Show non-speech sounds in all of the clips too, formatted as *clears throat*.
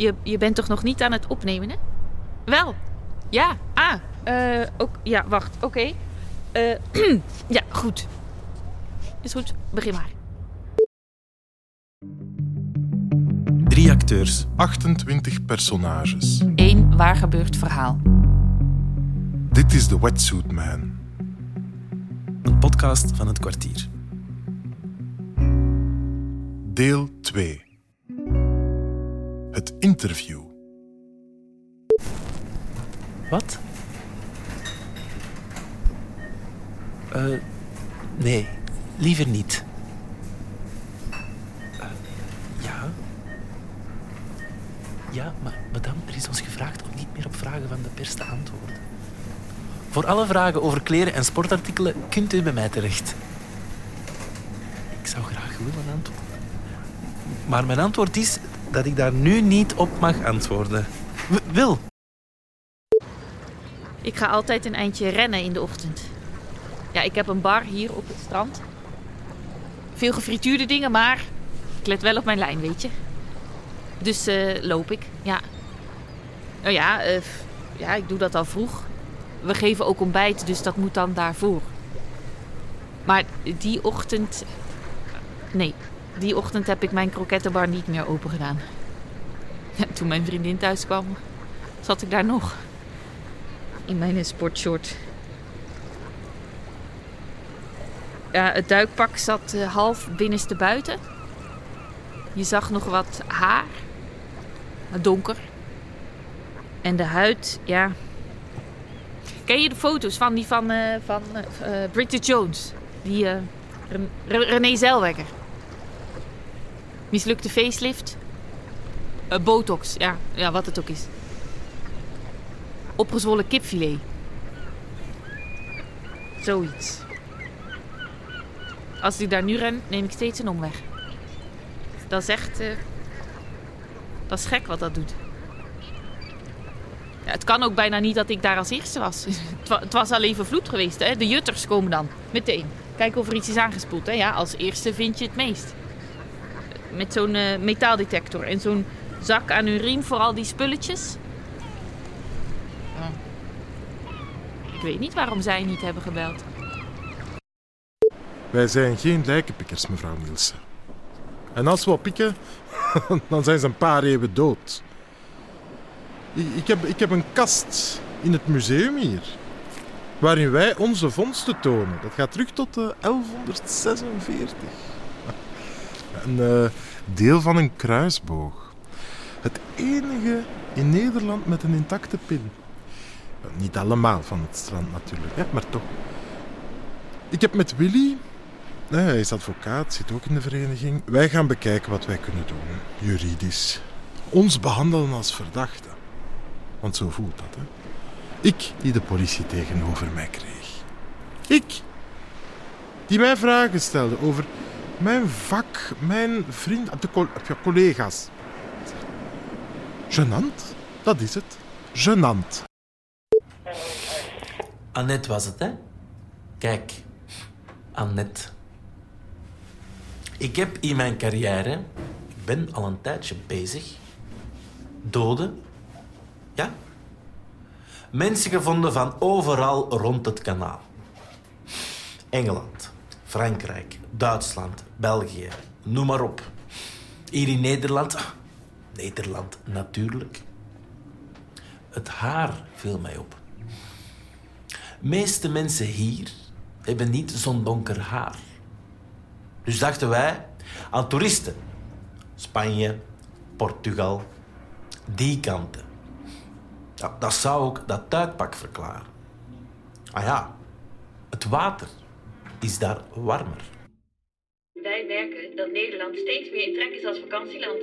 je, je bent toch nog niet aan het opnemen, hè? Wel. Ja. Ah. eh, ook, ja, wacht. Oké. Eh, *clears throat* ja, goed. Is goed. Begin maar. Drie acteurs. 28 personages. Eén waar gebeurd verhaal. Dit is de Wetsuit Man. Een podcast van het kwartier. Deel 2. Interview. Wat? Eh, nee, liever niet. Eh, ja. Ja, maar madame, er is ons gevraagd om niet meer op vragen van de pers te antwoorden. Voor alle vragen over kleren en sportartikelen kunt u bij mij terecht. Ik zou graag willen antwoorden. Maar mijn antwoord is dat ik daar nu niet op mag antwoorden. Wil. Ik ga altijd een eindje rennen in de ochtend. Ja, ik heb een bar hier op het strand. Veel gefrituurde dingen, maar ik let wel op mijn lijn, weet je. Dus eh, loop ik, ja. Nou ja, eh, ja, ik doe dat al vroeg. We geven ook ontbijt, dus dat moet dan daarvoor. Maar die ochtend... Nee, die ochtend heb ik mijn krokettenbar niet meer open gedaan. Toen mijn vriendin thuis kwam, zat ik daar nog in mijn sportshort. Ja, het duikpak zat eh, half binnenste buiten. Je zag nog wat haar. Donker. En de huid, ja. Ken je de foto's van die van, eh, van Bridget Jones? Die Ren- Re- Renee Zellweger. Mislukte facelift. Eh, botox, ja. ja, wat het ook is opgezwollen kipfilet. Zoiets. Als ik daar nu ren, neem ik steeds een omweg. Dat is echt... eh, dat is gek wat dat doet. Ja, het kan ook bijna niet dat ik daar als eerste was. *laughs* het, wa- het was al even vloed geweest, hè. De jutters komen dan, meteen. Kijken of er iets is aangespoeld, hè. Ja, als eerste vind je het meest. Met zo'n eh, metaaldetector en zo'n zak aan hun riem voor al die spulletjes. Ik weet niet waarom zij niet hebben gebeld. Wij zijn geen lijkenpikkers, mevrouw Nielsen. En als we pikken, *laughs* dan zijn ze een paar eeuwen dood. Ik, heb, ik heb een kast in het museum hier. Waarin wij onze vondsten tonen. Dat gaat terug tot eh, 1146. Een eh, deel van een kruisboog. Het enige in Nederland met een intacte pin. Niet allemaal van het strand natuurlijk, hè, maar toch. Ik heb met Willy, hij is advocaat, zit ook in de vereniging. Wij gaan bekijken wat wij kunnen doen, juridisch. Ons behandelen als verdachte. Want zo voelt dat, hè. Ik die de politie tegenover mij kreeg. Ik die mij vragen stelde over mijn vak, mijn vriend, de collega's. Genant, dat is het. Genant. Annette was het, hè? Kijk, Annette. Ik heb in mijn carrière, ik ben al een tijdje bezig, doden, ja? Mensen gevonden van overal rond het kanaal. Engeland, Frankrijk, Duitsland, België, noem maar op. Hier in Nederland, ah, Nederland natuurlijk. Het haar viel mij op meeste mensen hier hebben niet zo'n donker haar. Dus dachten wij aan toeristen. Spanje, Portugal, die kanten. Dat zou ook dat duikpak verklaren. Ah ja, het water is daar warmer. Wij merken dat Nederland steeds meer in trek is als vakantieland.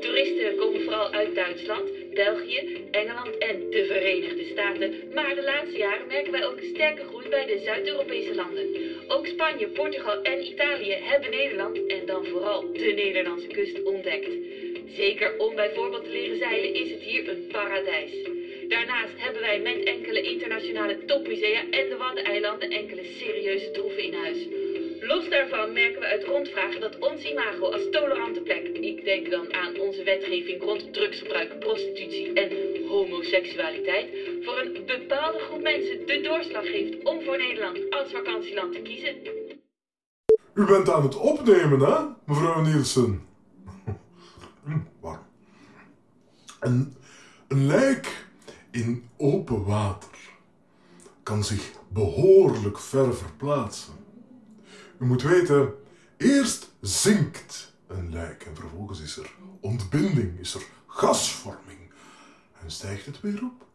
Toeristen komen vooral uit Duitsland, België, Engeland en de Verenigde Staten. Maar de laatste jaren merken wij ook een sterke groei bij de Zuid-Europese landen. Ook Spanje, Portugal en Italië hebben Nederland en dan vooral de Nederlandse kust ontdekt. Zeker om bijvoorbeeld te leren zeilen is het hier een paradijs. Daarnaast hebben wij met enkele internationale topmusea en de Waddeneilanden enkele serieuze troeven in huis. Los daarvan merken we uit rondvragen dat ons imago als tolerante plek, ik denk dan aan onze wetgeving rond drugsgebruik, prostitutie en homoseksualiteit, voor een bepaalde groep mensen de doorslag geeft om voor Nederland als vakantieland te kiezen. U bent aan het opnemen, hè, mevrouw Nielsen? *laughs* Hm, Warm. Een, een lijk in open water kan zich behoorlijk ver verplaatsen. U moet weten, eerst zinkt een lijk en vervolgens is er ontbinding, is er gasvorming en stijgt het weer op.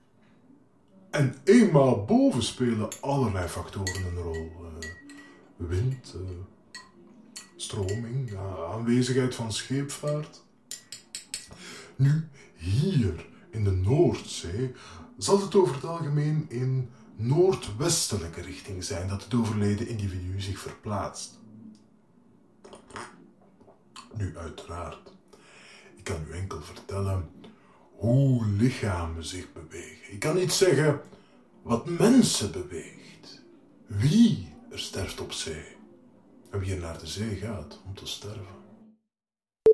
En eenmaal boven spelen allerlei factoren een rol. eh, wind, eh, stroming, aanwezigheid van scheepvaart. Nu, hier in de Noordzee zal het over het algemeen in noordwestelijke richting zijn dat het overleden individu zich verplaatst. Nu, uiteraard, ik kan u enkel vertellen hoe lichamen zich bewegen. Ik kan niet zeggen wat mensen beweegt. Wie er sterft op zee. En wie er naar de zee gaat om te sterven.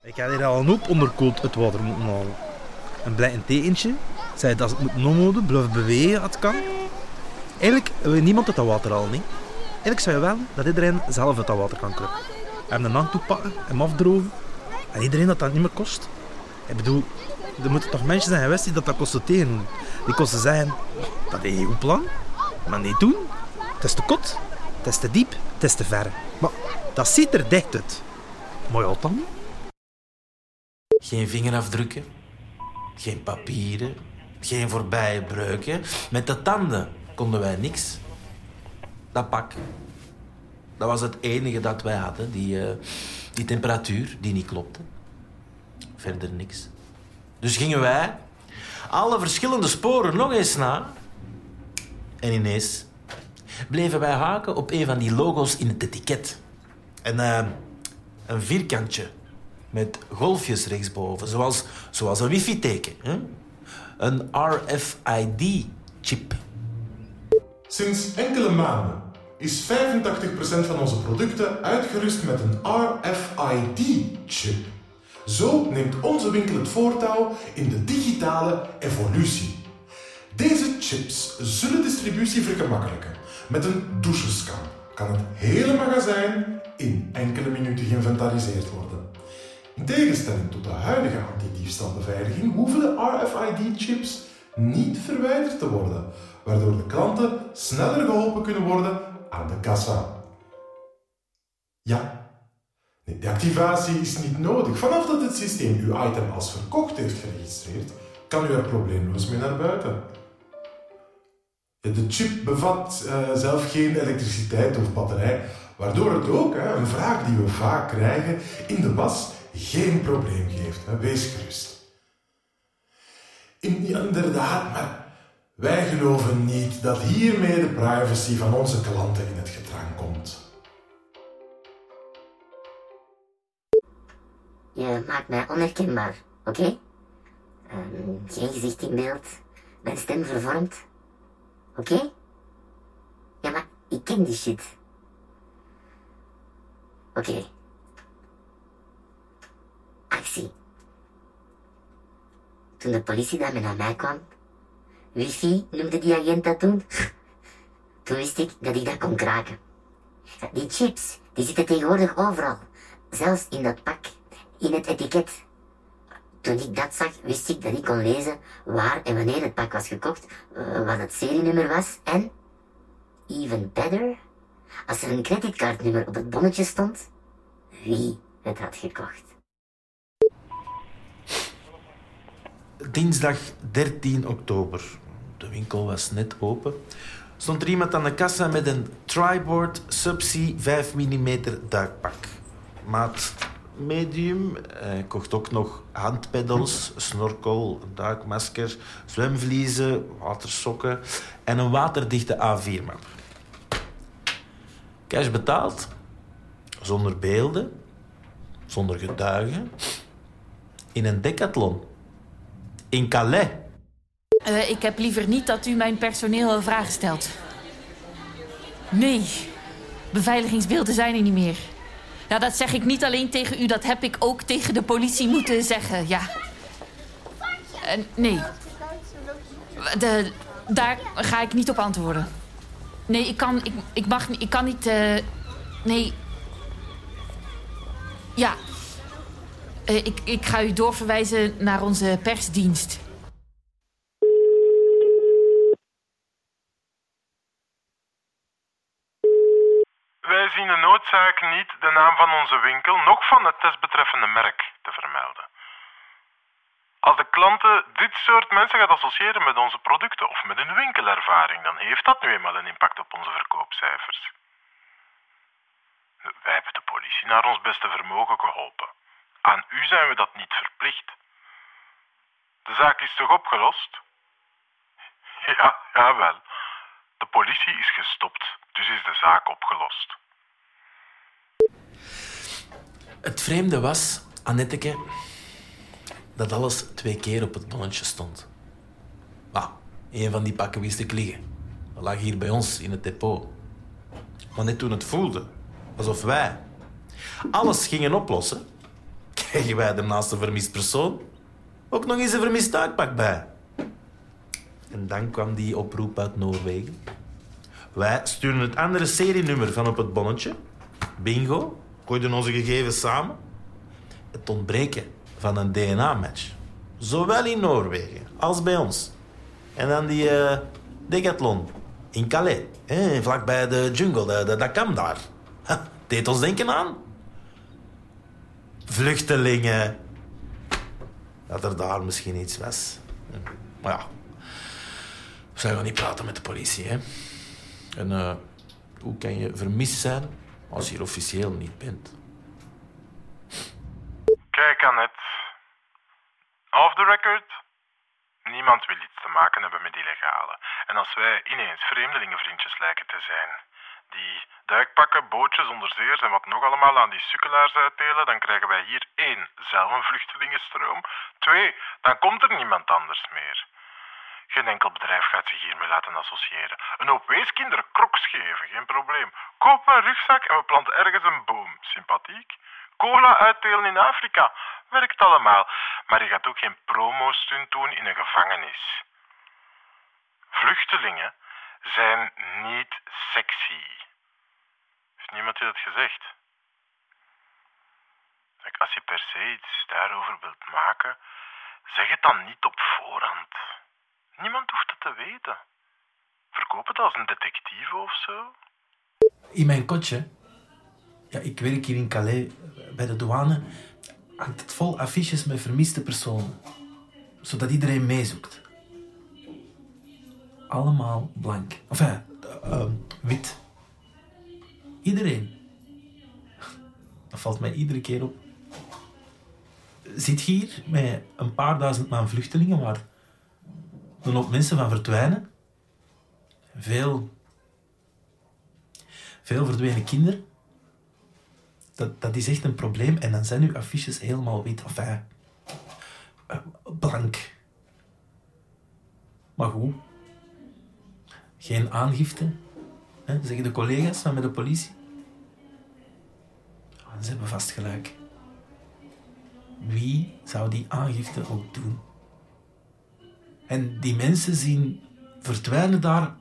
Ik had hier al een hoop onderkoeld het water moeten halen. Een blij tekentje zei dat het moet omhouden, blijven bewegen als het kan. Eigenlijk wil niemand uit dat water halen. Niet? Eigenlijk zou je wel dat iedereen zelf uit dat water kan kruipen. Hem een hand toepakken, hem afdrogen. En iedereen dat dat niet meer kost. Ik bedoel, er moeten toch mensen zijn geweest die dat, dat tegen. Die kosten zeggen, dat is een goed plan, maar niet doen. Het is te kot, het is te diep, het is te ver. Maar dat ziet er dicht uit. Mooi al dan. Geen vingerafdrukken, geen papieren, geen voorbije breuken. Met de tanden konden wij niks. Dat pak, dat was het enige dat wij hadden. Die, eh, die temperatuur die niet klopte. Verder niks. Dus gingen wij alle verschillende sporen nog eens na. En ineens bleven wij haken op een van die logo's in het etiket. En eh, een vierkantje met golfjes rechtsboven, zoals, zoals een wifi-teken. Een RFID-chip. Sinds enkele maanden is 85% van onze producten uitgerust met een RFID-chip. Zo neemt onze winkel het voortouw in de digitale evolutie. Deze chips zullen distributie vergemakkelijken. Met een douchescan kan het hele magazijn in enkele minuten geïnventariseerd worden. In tegenstelling tot de huidige antidiefstalbeveiliging hoeven de RFID-chips niet verwijderd te worden, waardoor de klanten sneller geholpen kunnen worden aan de kassa. Ja, de activatie is niet nodig. Vanaf dat het systeem uw item als verkocht heeft geregistreerd, kan u er probleemloos mee naar buiten. De chip bevat eh, zelf geen elektriciteit of batterij, waardoor het ook, een vraag die we vaak krijgen, in de was geen probleem geeft. Hè. Wees gerust. In- inderdaad, maar wij geloven niet dat hiermee de privacy van onze klanten in het gedrang komt. Je maakt mij onherkenbaar, oké? Ehm, geen gezicht in beeld, mijn stem vervormd. Oké? Ja, maar ik ken die shit. Oké. Actie. Toen de politie daarmee naar mij kwam, wifi noemde die agent dat toen, *laughs* toen wist ik dat ik dat kon kraken. Die chips, die zitten tegenwoordig overal. Zelfs in dat pak, in het etiket. Toen ik dat zag, wist ik dat ik kon lezen waar en wanneer het pak was gekocht, eh, wat het serienummer was en, even better, als er een creditcardnummer op het bonnetje stond, wie het had gekocht. Dinsdag 13 oktober. De winkel was net open. Stond er iemand aan de kassa met een Triboard Subsea 5 mm duikpak. Maat medium. Hij kocht ook nog handpedals, snorkel, duikmasker, zwemvliezen, watersokken en een waterdichte A4-map. Cash betaald, zonder beelden, zonder getuigen, in een decathlon. In Calais. Eh, ik heb liever niet dat u mijn personeel vragen stelt. Nee. beveiligingsbeelden zijn er niet meer. Ja, dat zeg ik niet alleen tegen u, dat heb ik ook tegen de politie moeten zeggen, ja. Eh, nee. De, daar ga ik niet op antwoorden. Nee, ik kan, ik, ik mag ik kan niet, eh, nee. Ja. Eh, ik, ik ga u doorverwijzen naar onze persdienst. Wij zien de noodzaak niet de naam van onze winkel, noch van het testbetreffende merk te vermelden. Als de klanten dit soort mensen gaat associëren met onze producten of met hun winkelervaring, dan heeft dat nu eenmaal een impact op onze verkoopcijfers. Wij hebben de politie naar ons beste vermogen geholpen. Aan u zijn we dat niet verplicht. De zaak is toch opgelost? *laughs* Ja, jawel. De politie is gestopt, dus is de zaak opgelost. Het vreemde was, Annetteke, dat alles twee keer op het bonnetje stond. Ah, een van die pakken wist ik liggen. Dat lag hier bij ons in het depot. Maar net toen het voelde, alsof wij alles gingen oplossen, kregen wij ernaast een vermist persoon ook nog eens een vermist uitpak bij. En dan kwam die oproep uit Noorwegen. Wij sturen het andere serienummer van op het bonnetje. Bingo. Gooiden onze gegevens samen. Het ontbreken van een DNA-match. Zowel in Noorwegen als bij ons. En dan die eh, decathlon in Calais. Hè, vlakbij de jungle, dat kam daar. Ha, deed ons denken aan. Vluchtelingen. Dat er daar misschien iets was. Maar ja, we zijn gaan niet praten met de politie. Hè? En eh, hoe kan je vermist zijn als je er officieel niet bent? Kijk, Annette. Off the record. Niemand wil iets te maken hebben met illegale. En als wij ineens vreemdelingenvriendjes lijken te zijn, die duikpakken, bootjes, onderzeers en wat nog allemaal aan die sukkelaars uitdelen, dan krijgen wij hier één, zelf een vluchtelingenstroom. Twee, dan komt er niemand anders meer. Geen enkel bedrijf gaat zich hiermee laten associëren. Een hoop weeskinderen geven, geen probleem. Koop een rugzak en we planten ergens een boom. Sympathiek. Cola uitdelen in Afrika. Werkt allemaal. Maar je gaat ook geen promo-stunt doen in een gevangenis. Vluchtelingen zijn niet sexy. Heeft niemand je dat gezegd? Als je per se iets daarover wilt maken, zeg het dan niet op voorhand. Niemand hoeft het te weten. Verkoop het als een detectieve of zo. In mijn kotje, ja, ik werk hier in Calais bij de douane, hangt het vol affiches met vermiste personen. Zodat iedereen meezoekt. Allemaal blank. Enfin, uh, wit. Iedereen. Dat valt mij iedere keer op. Zit hier met een paar duizend man vluchtelingen waar een hoop mensen van verdwijnen. Veel, veel verdwenen kinderen. Dat, dat is echt een probleem. En dan zijn uw affiches helemaal wit. Enfin, uh, blank. Maar goed. Geen aangifte. Hè, zeggen de collega's van met de politie. Ze hebben vast gelijk. Wie zou die aangifte ook doen? En die mensen zien verdwijnen daar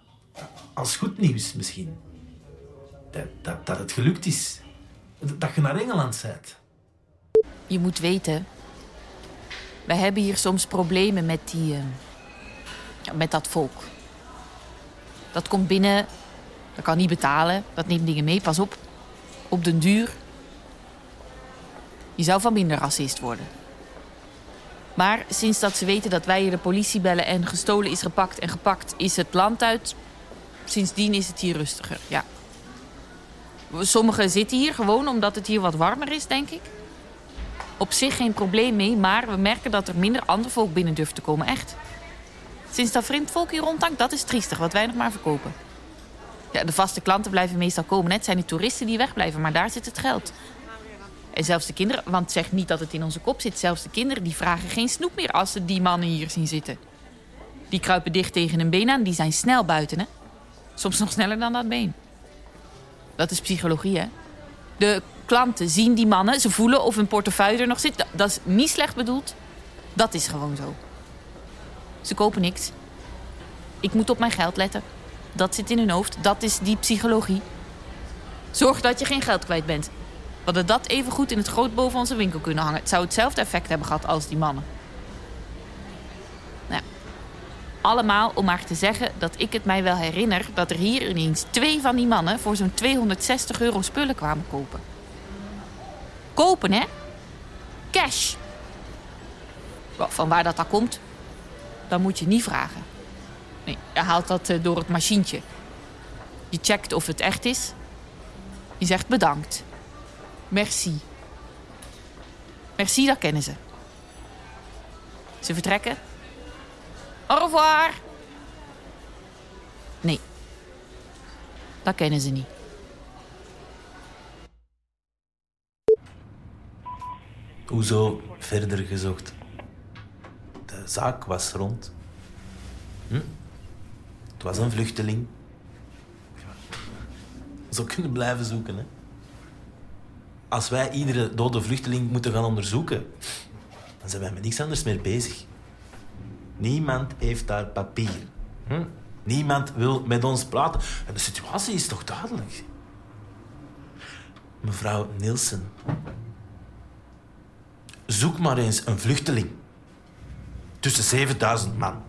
als goed nieuws misschien. Dat, dat, het gelukt is. Dat je naar Engeland bent. Je moet weten, wij hebben hier soms problemen met, die, uh, met dat volk. Dat komt binnen, dat kan niet betalen, dat neemt dingen mee, pas op. Op den duur. Je zou van minder racist worden. Maar sinds dat ze weten dat wij hier de politie bellen en gestolen is gepakt en gepakt is het land uit. Sindsdien is het hier rustiger, ja. Sommigen zitten hier gewoon omdat het hier wat warmer is, denk ik. Op zich geen probleem mee, maar we merken dat er minder ander volk binnen durft te komen, echt. Sinds dat vreemd volk hier rondhangt, dat is triestig, wat wij nog maar verkopen. Ja, de vaste klanten blijven meestal komen. Het zijn de toeristen die wegblijven, maar daar zit het geld. En zelfs de kinderen, want zeg niet dat het in onze kop zit... zelfs de kinderen die vragen geen snoep meer als ze die mannen hier zien zitten. Die kruipen dicht tegen een been aan, die zijn snel buiten, hè. Soms nog sneller dan dat been. Dat is psychologie, hè? De klanten zien die mannen, ze voelen of hun portefeuille er nog zit. Dat is niet slecht bedoeld. Dat is gewoon zo. Ze kopen niks. Ik moet op mijn geld letten. Dat zit in hun hoofd. Dat is die psychologie. Zorg dat je geen geld kwijt bent. We hadden dat even goed in het groot boven onze winkel kunnen hangen. Het zou hetzelfde effect hebben gehad als die mannen. Nou, allemaal om maar te zeggen dat ik het mij wel herinner... dat er hier ineens twee van die mannen voor zo'n 260 euro spullen kwamen kopen. Kopen, hè? Cash. Van waar dat dan komt, dan moet je niet vragen. Nee, je haalt dat eh, door het machientje. Je checkt of het echt is. Je zegt bedankt. Merci. Merci, dat kennen ze. Ze vertrekken. Au revoir. Nee. Dat kennen ze niet. Hoezo verder gezocht? Zaak was rond. Hm? Het was een vluchteling. Zo kunnen blijven zoeken. Hè? Als wij iedere dode vluchteling moeten gaan onderzoeken, dan zijn wij met niks anders meer bezig. Niemand heeft daar papier. Hm? Niemand wil met ons praten. En de situatie is toch duidelijk? Mevrouw Nielsen, Zoek maar eens een vluchteling. Tussen 7000 man.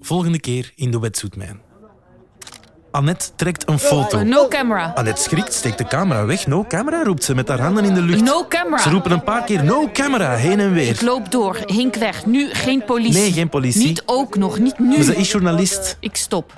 Volgende keer in de wetsuitmijn. Annette trekt een foto. No camera. Annette schrikt, steekt de camera weg. No camera, roept ze met haar handen in de lucht. No camera. Ze roepen een paar keer no camera, heen en Ik weer. loop door. Hink weg. Nu geen politie. Nee, geen politie. Niet ook nog. Niet nu. Maar ze is journalist. Ik stop.